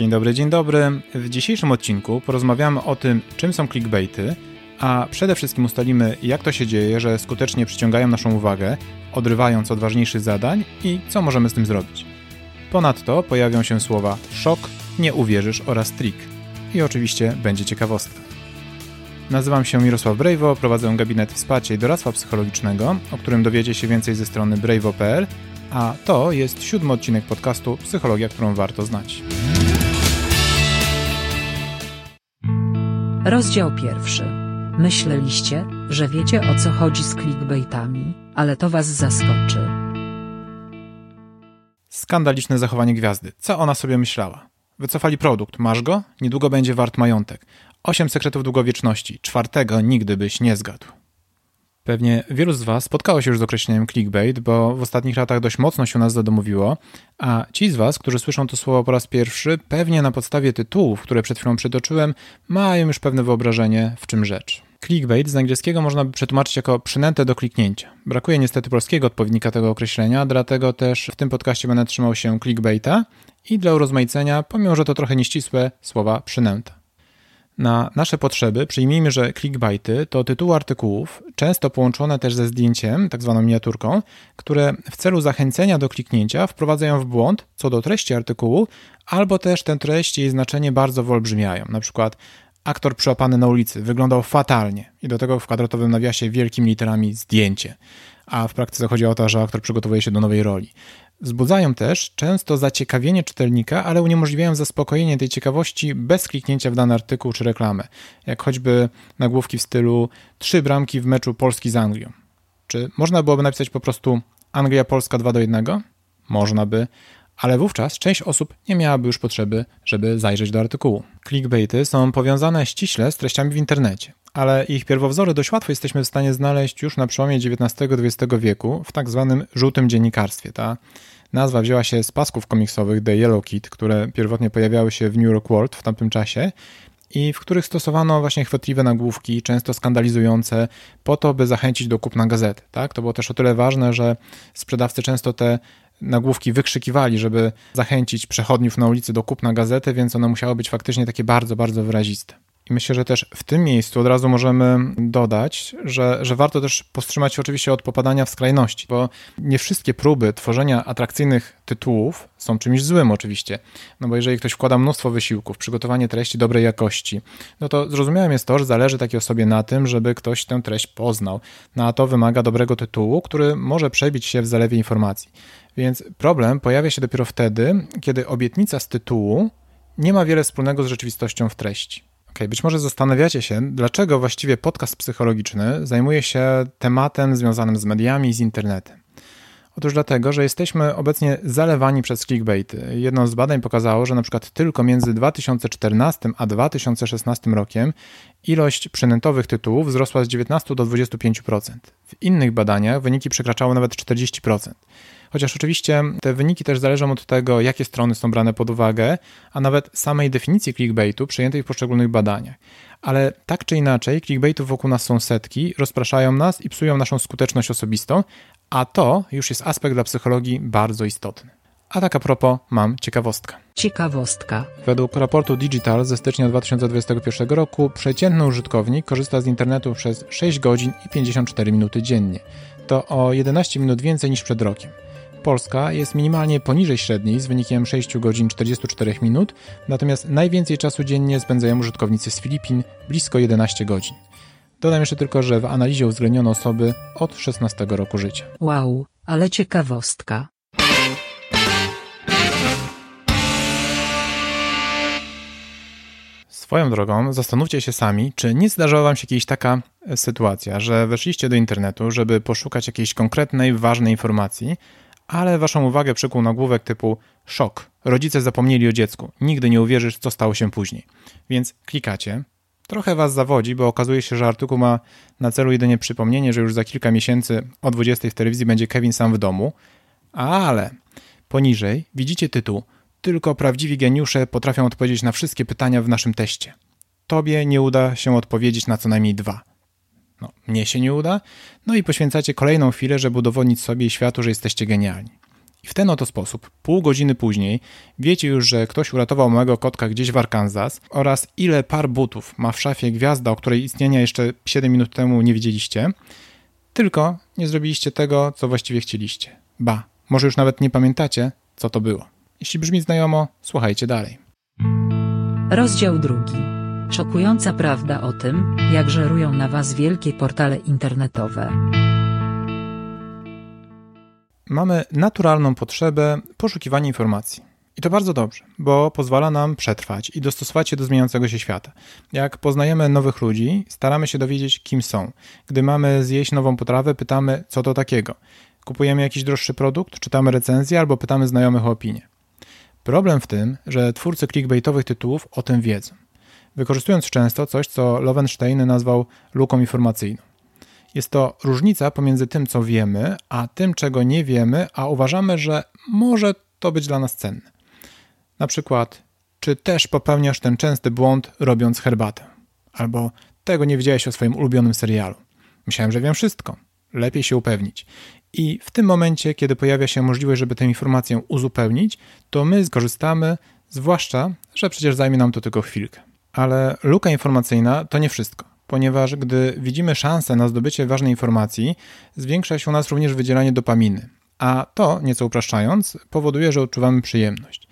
Dzień dobry, dzień dobry. W dzisiejszym odcinku porozmawiamy o tym, czym są clickbaity, a przede wszystkim ustalimy, jak to się dzieje, że skutecznie przyciągają naszą uwagę, odrywając od ważniejszych zadań i co możemy z tym zrobić. Ponadto pojawią się słowa szok, nie uwierzysz oraz trik. I oczywiście będzie ciekawostka. Nazywam się Mirosław Brejwo, prowadzę gabinet wsparcia i doradztwa psychologicznego, o którym dowiecie się więcej ze strony brejwo.pl, a to jest siódmy odcinek podcastu Psychologia, którą warto znać. Rozdział pierwszy. Myśleliście, że wiecie o co chodzi z clickbaitami, ale to was zaskoczy. Skandaliczne zachowanie gwiazdy. Co ona sobie myślała? Wycofali produkt, masz go? Niedługo będzie wart majątek. Osiem sekretów długowieczności. Czwartego nigdy byś nie zgadł. Pewnie wielu z Was spotkało się już z określeniem clickbait, bo w ostatnich latach dość mocno się nas zadomowiło, a ci z Was, którzy słyszą to słowo po raz pierwszy, pewnie na podstawie tytułów, które przed chwilą przytoczyłem, mają już pewne wyobrażenie, w czym rzecz. Clickbait z angielskiego można by przetłumaczyć jako przynętę do kliknięcia. Brakuje niestety polskiego odpowiednika tego określenia, dlatego też w tym podcaście będę trzymał się clickbaita i dla urozmaicenia, pomimo że to trochę nieścisłe, słowa przynęta. Na nasze potrzeby przyjmijmy, że clickbaity to tytuły artykułów, często połączone też ze zdjęciem, tak zwaną miniaturką, które w celu zachęcenia do kliknięcia wprowadzają w błąd co do treści artykułu, albo też tę treść i jej znaczenie bardzo wyolbrzymiają. Na przykład aktor przyłapany na ulicy wyglądał fatalnie i do tego w kwadratowym nawiasie wielkimi literami zdjęcie. A w praktyce chodzi o to, że aktor przygotowuje się do nowej roli. Wzbudzają też często zaciekawienie czytelnika, ale uniemożliwiają zaspokojenie tej ciekawości bez kliknięcia w dany artykuł czy reklamę, jak choćby nagłówki w stylu trzy bramki w meczu Polski z Anglią. Czy można byłoby napisać po prostu Anglia-Polska 2 do 1? Można by, ale wówczas część osób nie miałaby już potrzeby, żeby zajrzeć do artykułu. Clickbaity są powiązane ściśle z treściami w internecie, ale ich pierwowzory dość łatwo jesteśmy w stanie znaleźć już na przełomie XIX-XX wieku w tak zwanym żółtym dziennikarstwie. Ta nazwa wzięła się z pasków komiksowych The Yellow Kid, które pierwotnie pojawiały się w New York World w tamtym czasie i w których stosowano właśnie chwytliwe nagłówki, często skandalizujące, po to, by zachęcić do kupna gazety. Tak? To było też o tyle ważne, że sprzedawcy często te nagłówki wykrzykiwali, żeby zachęcić przechodniów na ulicy do kupna gazety, więc one musiały być faktycznie takie bardzo, bardzo wyraziste. I myślę, że też w tym miejscu od razu możemy dodać, że, że warto też powstrzymać się oczywiście od popadania w skrajności, bo nie wszystkie próby tworzenia atrakcyjnych tytułów są czymś złym oczywiście. No bo jeżeli ktoś wkłada mnóstwo wysiłków, przygotowanie treści dobrej jakości, no to zrozumiałym jest to, że zależy takiej osobie na tym, żeby ktoś tę treść poznał. No a to wymaga dobrego tytułu, który może przebić się w zalewie informacji. Więc problem pojawia się dopiero wtedy, kiedy obietnica z tytułu nie ma wiele wspólnego z rzeczywistością w treści. Okay, być może zastanawiacie się, dlaczego właściwie podcast psychologiczny zajmuje się tematem związanym z mediami i z internetem. Otóż dlatego, że jesteśmy obecnie zalewani przez clickbaity. Jedno z badań pokazało, że na przykład tylko między 2014 a 2016 rokiem ilość przynętowych tytułów wzrosła z 19 do 25%. W innych badaniach wyniki przekraczały nawet 40%. Chociaż oczywiście te wyniki też zależą od tego, jakie strony są brane pod uwagę, a nawet samej definicji clickbaitu przyjętej w poszczególnych badaniach. Ale tak czy inaczej, clickbaitów wokół nas są setki, rozpraszają nas i psują naszą skuteczność osobistą, a to już jest aspekt dla psychologii bardzo istotny. A tak a propos, mam ciekawostkę. Ciekawostka. Według raportu Digital ze stycznia 2021 roku przeciętny użytkownik korzysta z internetu przez 6 godzin i 54 minuty dziennie. To o 11 minut więcej niż przed rokiem. Polska jest minimalnie poniżej średniej z wynikiem 6 godzin 44 minut, natomiast najwięcej czasu dziennie spędzają użytkownicy z Filipin blisko 11 godzin. Dodam jeszcze tylko, że w analizie uwzględniono osoby od 16 roku życia. Wow, ale ciekawostka. Swoją drogą, zastanówcie się sami, czy nie zdarzyła Wam się jakaś taka sytuacja, że weszliście do internetu, żeby poszukać jakiejś konkretnej, ważnej informacji, ale Waszą uwagę przykuł nagłówek typu szok. Rodzice zapomnieli o dziecku. Nigdy nie uwierzysz, co stało się później. Więc klikacie. Trochę Was zawodzi, bo okazuje się, że artykuł ma na celu jedynie przypomnienie, że już za kilka miesięcy o 20 w telewizji będzie Kevin sam w domu. Ale poniżej widzicie tytuł Tylko prawdziwi geniusze potrafią odpowiedzieć na wszystkie pytania w naszym teście. Tobie nie uda się odpowiedzieć na co najmniej dwa. No, mnie się nie uda. No i poświęcacie kolejną chwilę, żeby udowodnić sobie i światu, że jesteście genialni. I w ten oto sposób, pół godziny później, wiecie już, że ktoś uratował małego kotka gdzieś w Arkansas oraz ile par butów ma w szafie gwiazda, o której istnienia jeszcze 7 minut temu nie wiedzieliście, tylko nie zrobiliście tego, co właściwie chcieliście. Ba, może już nawet nie pamiętacie, co to było. Jeśli brzmi znajomo, słuchajcie dalej. Rozdział drugi. Szokująca prawda o tym, jak żerują na Was wielkie portale internetowe. Mamy naturalną potrzebę poszukiwania informacji. I to bardzo dobrze, bo pozwala nam przetrwać i dostosować się do zmieniającego się świata. Jak poznajemy nowych ludzi, staramy się dowiedzieć, kim są. Gdy mamy zjeść nową potrawę, pytamy, co to takiego. Kupujemy jakiś droższy produkt, czytamy recenzję albo pytamy znajomych o opinię. Problem w tym, że twórcy clickbaitowych tytułów o tym wiedzą, wykorzystując często coś, co Lowenstein nazwał luką informacyjną. Jest to różnica pomiędzy tym, co wiemy, a tym, czego nie wiemy, a uważamy, że może to być dla nas cenne. Na przykład, czy też popełniasz ten częsty błąd robiąc herbatę? Albo tego nie wiedziałeś o swoim ulubionym serialu. Myślałem, że wiem wszystko. Lepiej się upewnić. I w tym momencie, kiedy pojawia się możliwość, żeby tę informację uzupełnić, to my skorzystamy, zwłaszcza, że przecież zajmie nam to tylko chwilkę. Ale luka informacyjna to nie wszystko, ponieważ gdy widzimy szansę na zdobycie ważnej informacji, zwiększa się u nas również wydzielanie dopaminy, a to, nieco upraszczając, powoduje, że odczuwamy przyjemność.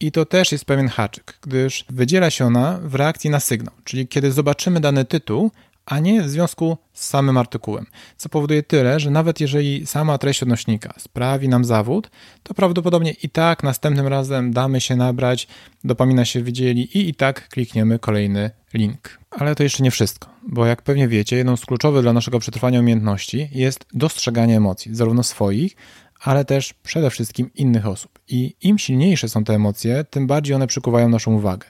I to też jest pewien haczyk, gdyż wydziela się ona w reakcji na sygnał, czyli kiedy zobaczymy dany tytuł, a nie w związku z samym artykułem. Co powoduje tyle, że nawet jeżeli sama treść odnośnika sprawi nam zawód, to prawdopodobnie i tak następnym razem damy się nabrać, dopamina się wydzieli i i tak klikniemy kolejny link. Ale to jeszcze nie wszystko, bo jak pewnie wiecie, jedną z kluczowych dla naszego przetrwania umiejętności jest dostrzeganie emocji, zarówno swoich, ale też przede wszystkim innych osób. I im silniejsze są te emocje, tym bardziej one przykuwają naszą uwagę.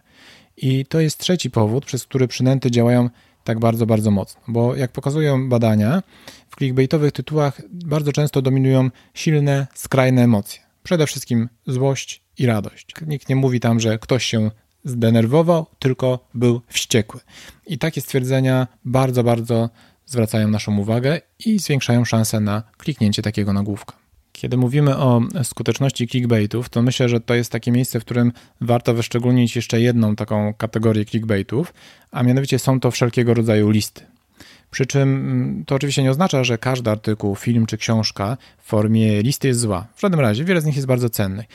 I to jest trzeci powód, przez który przynęty działają tak bardzo, bardzo mocno. Bo jak pokazują badania, w clickbaitowych tytułach bardzo często dominują silne, skrajne emocje. Przede wszystkim złość i radość. Nikt nie mówi tam, że ktoś się zdenerwował, tylko był wściekły. I takie stwierdzenia bardzo, bardzo zwracają naszą uwagę i zwiększają szanse na kliknięcie takiego nagłówka. Kiedy mówimy o skuteczności clickbaitów, to myślę, że to jest takie miejsce, w którym warto wyszczególnić jeszcze jedną taką kategorię clickbaitów, a mianowicie są to wszelkiego rodzaju listy. Przy czym mm, to oczywiście nie oznacza, że każdy artykuł, film czy książka w formie listy jest zła. W żadnym razie, wiele z nich jest bardzo cennych.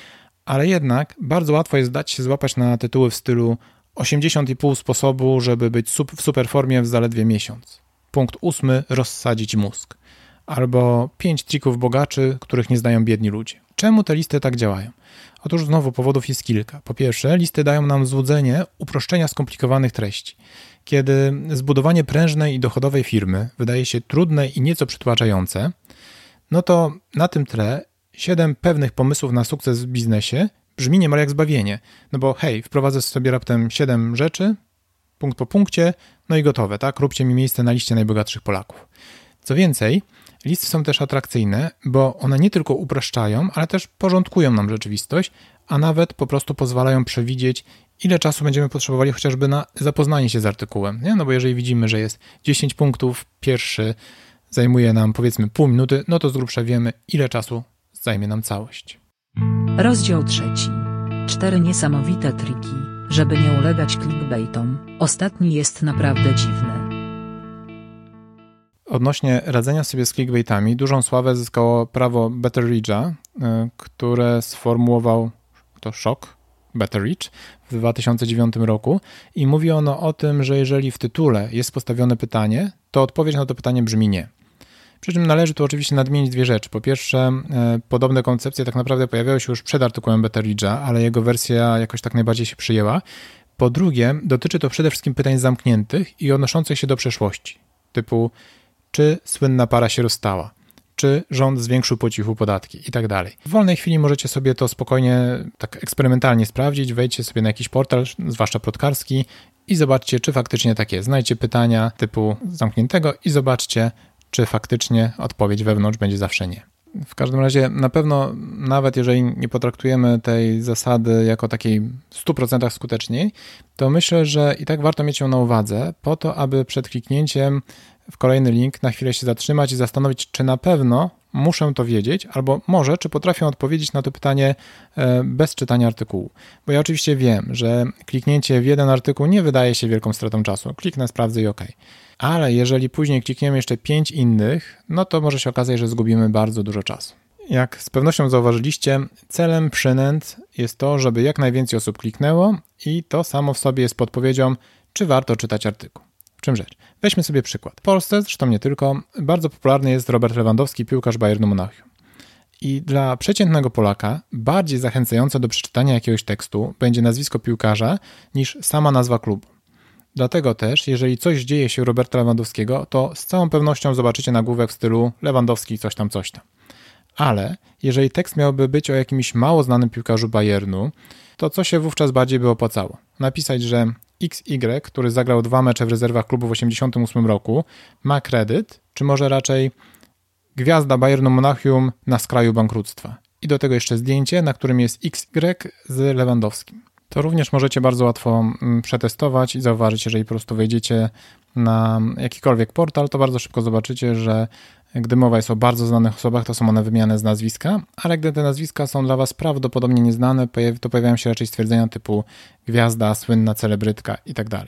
Ale jednak bardzo łatwo jest dać się złapać na tytuły w stylu 80,5 sposobu, żeby być w super formie w zaledwie miesiąc. Punkt ósmy, rozsadzić mózg albo pięć trików bogaczy, których nie znają biedni ludzie. Czemu te listy tak działają? Otóż znowu powodów jest kilka. Po pierwsze, listy dają nam złudzenie uproszczenia skomplikowanych treści. Kiedy zbudowanie prężnej i dochodowej firmy wydaje się trudne i nieco przytłaczające, no to na tym tle siedem pewnych pomysłów na sukces w biznesie brzmi niemal jak zbawienie. No bo hej, wprowadzę sobie raptem siedem rzeczy, punkt po punkcie, no i gotowe, tak? Róbcie mi miejsce na liście najbogatszych Polaków. Co więcej, Listy są też atrakcyjne, bo one nie tylko upraszczają, ale też porządkują nam rzeczywistość, a nawet po prostu pozwalają przewidzieć, ile czasu będziemy potrzebowali chociażby na zapoznanie się z artykułem. Nie? No bo jeżeli widzimy, że jest 10 punktów, pierwszy zajmuje nam powiedzmy pół minuty, no to z grubsza wiemy, ile czasu zajmie nam całość. Rozdział trzeci. Cztery niesamowite triki, żeby nie ulegać clickbaitom. Ostatni jest naprawdę dziwny. Odnośnie radzenia sobie z clickbaitami, dużą sławę zyskało prawo Betteridge'a, e, które sformułował to szok Betteridge w 2009 roku i mówi ono o tym, że jeżeli w tytule jest postawione pytanie, to odpowiedź na to pytanie brzmi nie. Przy czym należy tu oczywiście nadmienić dwie rzeczy. Po pierwsze, e, podobne koncepcje tak naprawdę pojawiały się już przed artykułem Betteridge'a, ale jego wersja jakoś tak najbardziej się przyjęła. Po drugie, dotyczy to przede wszystkim pytań zamkniętych i odnoszących się do przeszłości, typu czy słynna para się rozstała, czy rząd zwiększył po cichu podatki i tak dalej. W wolnej chwili możecie sobie to spokojnie, tak eksperymentalnie sprawdzić, wejdźcie sobie na jakiś portal, zwłaszcza plotkarski i zobaczcie, czy faktycznie tak jest. Znajdźcie pytania typu zamkniętego i zobaczcie, czy faktycznie odpowiedź wewnątrz będzie zawsze nie. W każdym razie na pewno, nawet jeżeli nie potraktujemy tej zasady jako takiej w 100% skuteczniej, to myślę, że i tak warto mieć ją na uwadze po to, aby przed kliknięciem w kolejny link, na chwilę się zatrzymać i zastanowić, czy na pewno muszę to wiedzieć, albo może, czy potrafię odpowiedzieć na to pytanie e, bez czytania artykułu. Bo ja oczywiście wiem, że kliknięcie w jeden artykuł nie wydaje się wielką stratą czasu. Kliknę, sprawdzę i OK. Ale jeżeli później klikniemy jeszcze pięć innych, no to może się okazać, że zgubimy bardzo dużo czasu. Jak z pewnością zauważyliście, celem przynęt jest to, żeby jak najwięcej osób kliknęło i to samo w sobie jest podpowiedzią, czy warto czytać artykuł. Czym rzecz? Weźmy sobie przykład. W Polsce, zresztą nie tylko, bardzo popularny jest Robert Lewandowski, piłkarz Bayernu Monachium. I dla przeciętnego Polaka bardziej zachęcające do przeczytania jakiegoś tekstu będzie nazwisko piłkarza niż sama nazwa klubu. Dlatego też, jeżeli coś dzieje się Roberta Lewandowskiego, to z całą pewnością zobaczycie nagłówek w stylu Lewandowski coś tam, coś tam. Ale jeżeli tekst miałby być o jakimś mało znanym piłkarzu Bayernu, to co się wówczas bardziej by opłacało? Napisać, że XY, który zagrał dwa mecze w rezerwach klubu w 1988 roku, ma kredyt, czy może raczej gwiazda Bayernu Monachium na skraju bankructwa. I do tego jeszcze zdjęcie, na którym jest XY z Lewandowskim. To również możecie bardzo łatwo mm, przetestować i zauważyć, jeżeli po prostu wejdziecie na jakikolwiek portal, to bardzo szybko zobaczycie, że gdy mowa jest o bardzo znanych osobach, to są one wymieniane z nazwiska, ale gdy te nazwiska są dla Was prawdopodobnie nieznane, to pojawiają się raczej stwierdzenia typu gwiazda, słynna celebrytka itd. Tak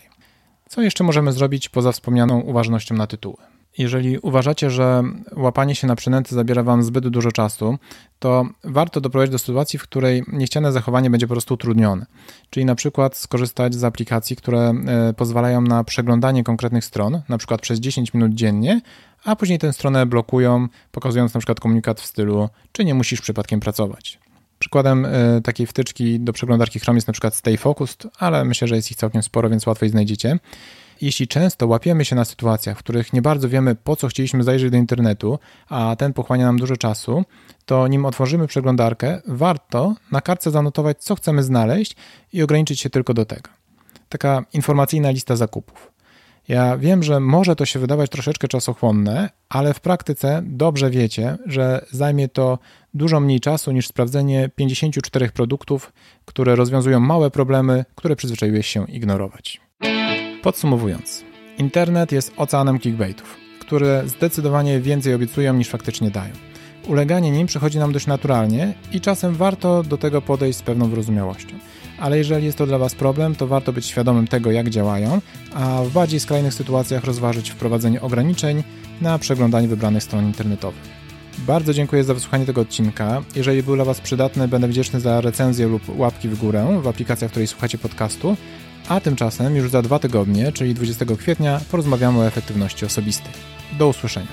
Co jeszcze możemy zrobić poza wspomnianą uważnością na tytuły? Jeżeli uważacie, że łapanie się na przynęty zabiera Wam zbyt dużo czasu, to warto doprowadzić do sytuacji, w której niechciane zachowanie będzie po prostu utrudnione. Czyli na przykład skorzystać z aplikacji, które e, pozwalają na przeglądanie konkretnych stron, na przykład przez 10 minut dziennie, a później tę stronę blokują, pokazując na przykład komunikat w stylu, czy nie musisz przypadkiem pracować. Przykładem e, takiej wtyczki do przeglądarki Chrome jest na przykład Stay Focused, ale myślę, że jest ich całkiem sporo, więc łatwo je znajdziecie. Jeśli często łapiemy się na sytuacjach, w których nie bardzo wiemy, po co chcieliśmy zajrzeć do internetu, a ten pochłania nam dużo czasu, to nim otworzymy przeglądarkę, warto na kartce zanotować, co chcemy znaleźć i ograniczyć się tylko do tego. Taka informacyjna lista zakupów. Ja wiem, że może to się wydawać troszeczkę czasochłonne, ale w praktyce dobrze wiecie, że zajmie to dużo mniej czasu niż sprawdzenie 54 produktów, które rozwiązują małe problemy, które przyzwyczaiłeś się ignorować. Podsumowując, internet jest oceanem clickbaitów, które zdecydowanie więcej obiecują niż faktycznie dają. Uleganie nim przychodzi nam dość naturalnie i czasem warto do tego podejść z pewną wyrozumiałością. Ale jeżeli jest to dla Was problem, to warto być świadomym tego, jak działają, a w bardziej skrajnych sytuacjach rozważyć wprowadzenie ograniczeń na przeglądanie wybranych stron internetowych. Bardzo dziękuję za wysłuchanie tego odcinka. Jeżeli był dla Was przydatny, będę wdzięczny za recenzję lub łapki w górę w aplikacji, w której słuchacie podcastu. A tymczasem już za dwa tygodnie, czyli 20 kwietnia, porozmawiamy o efektywności osobistej. Do usłyszenia.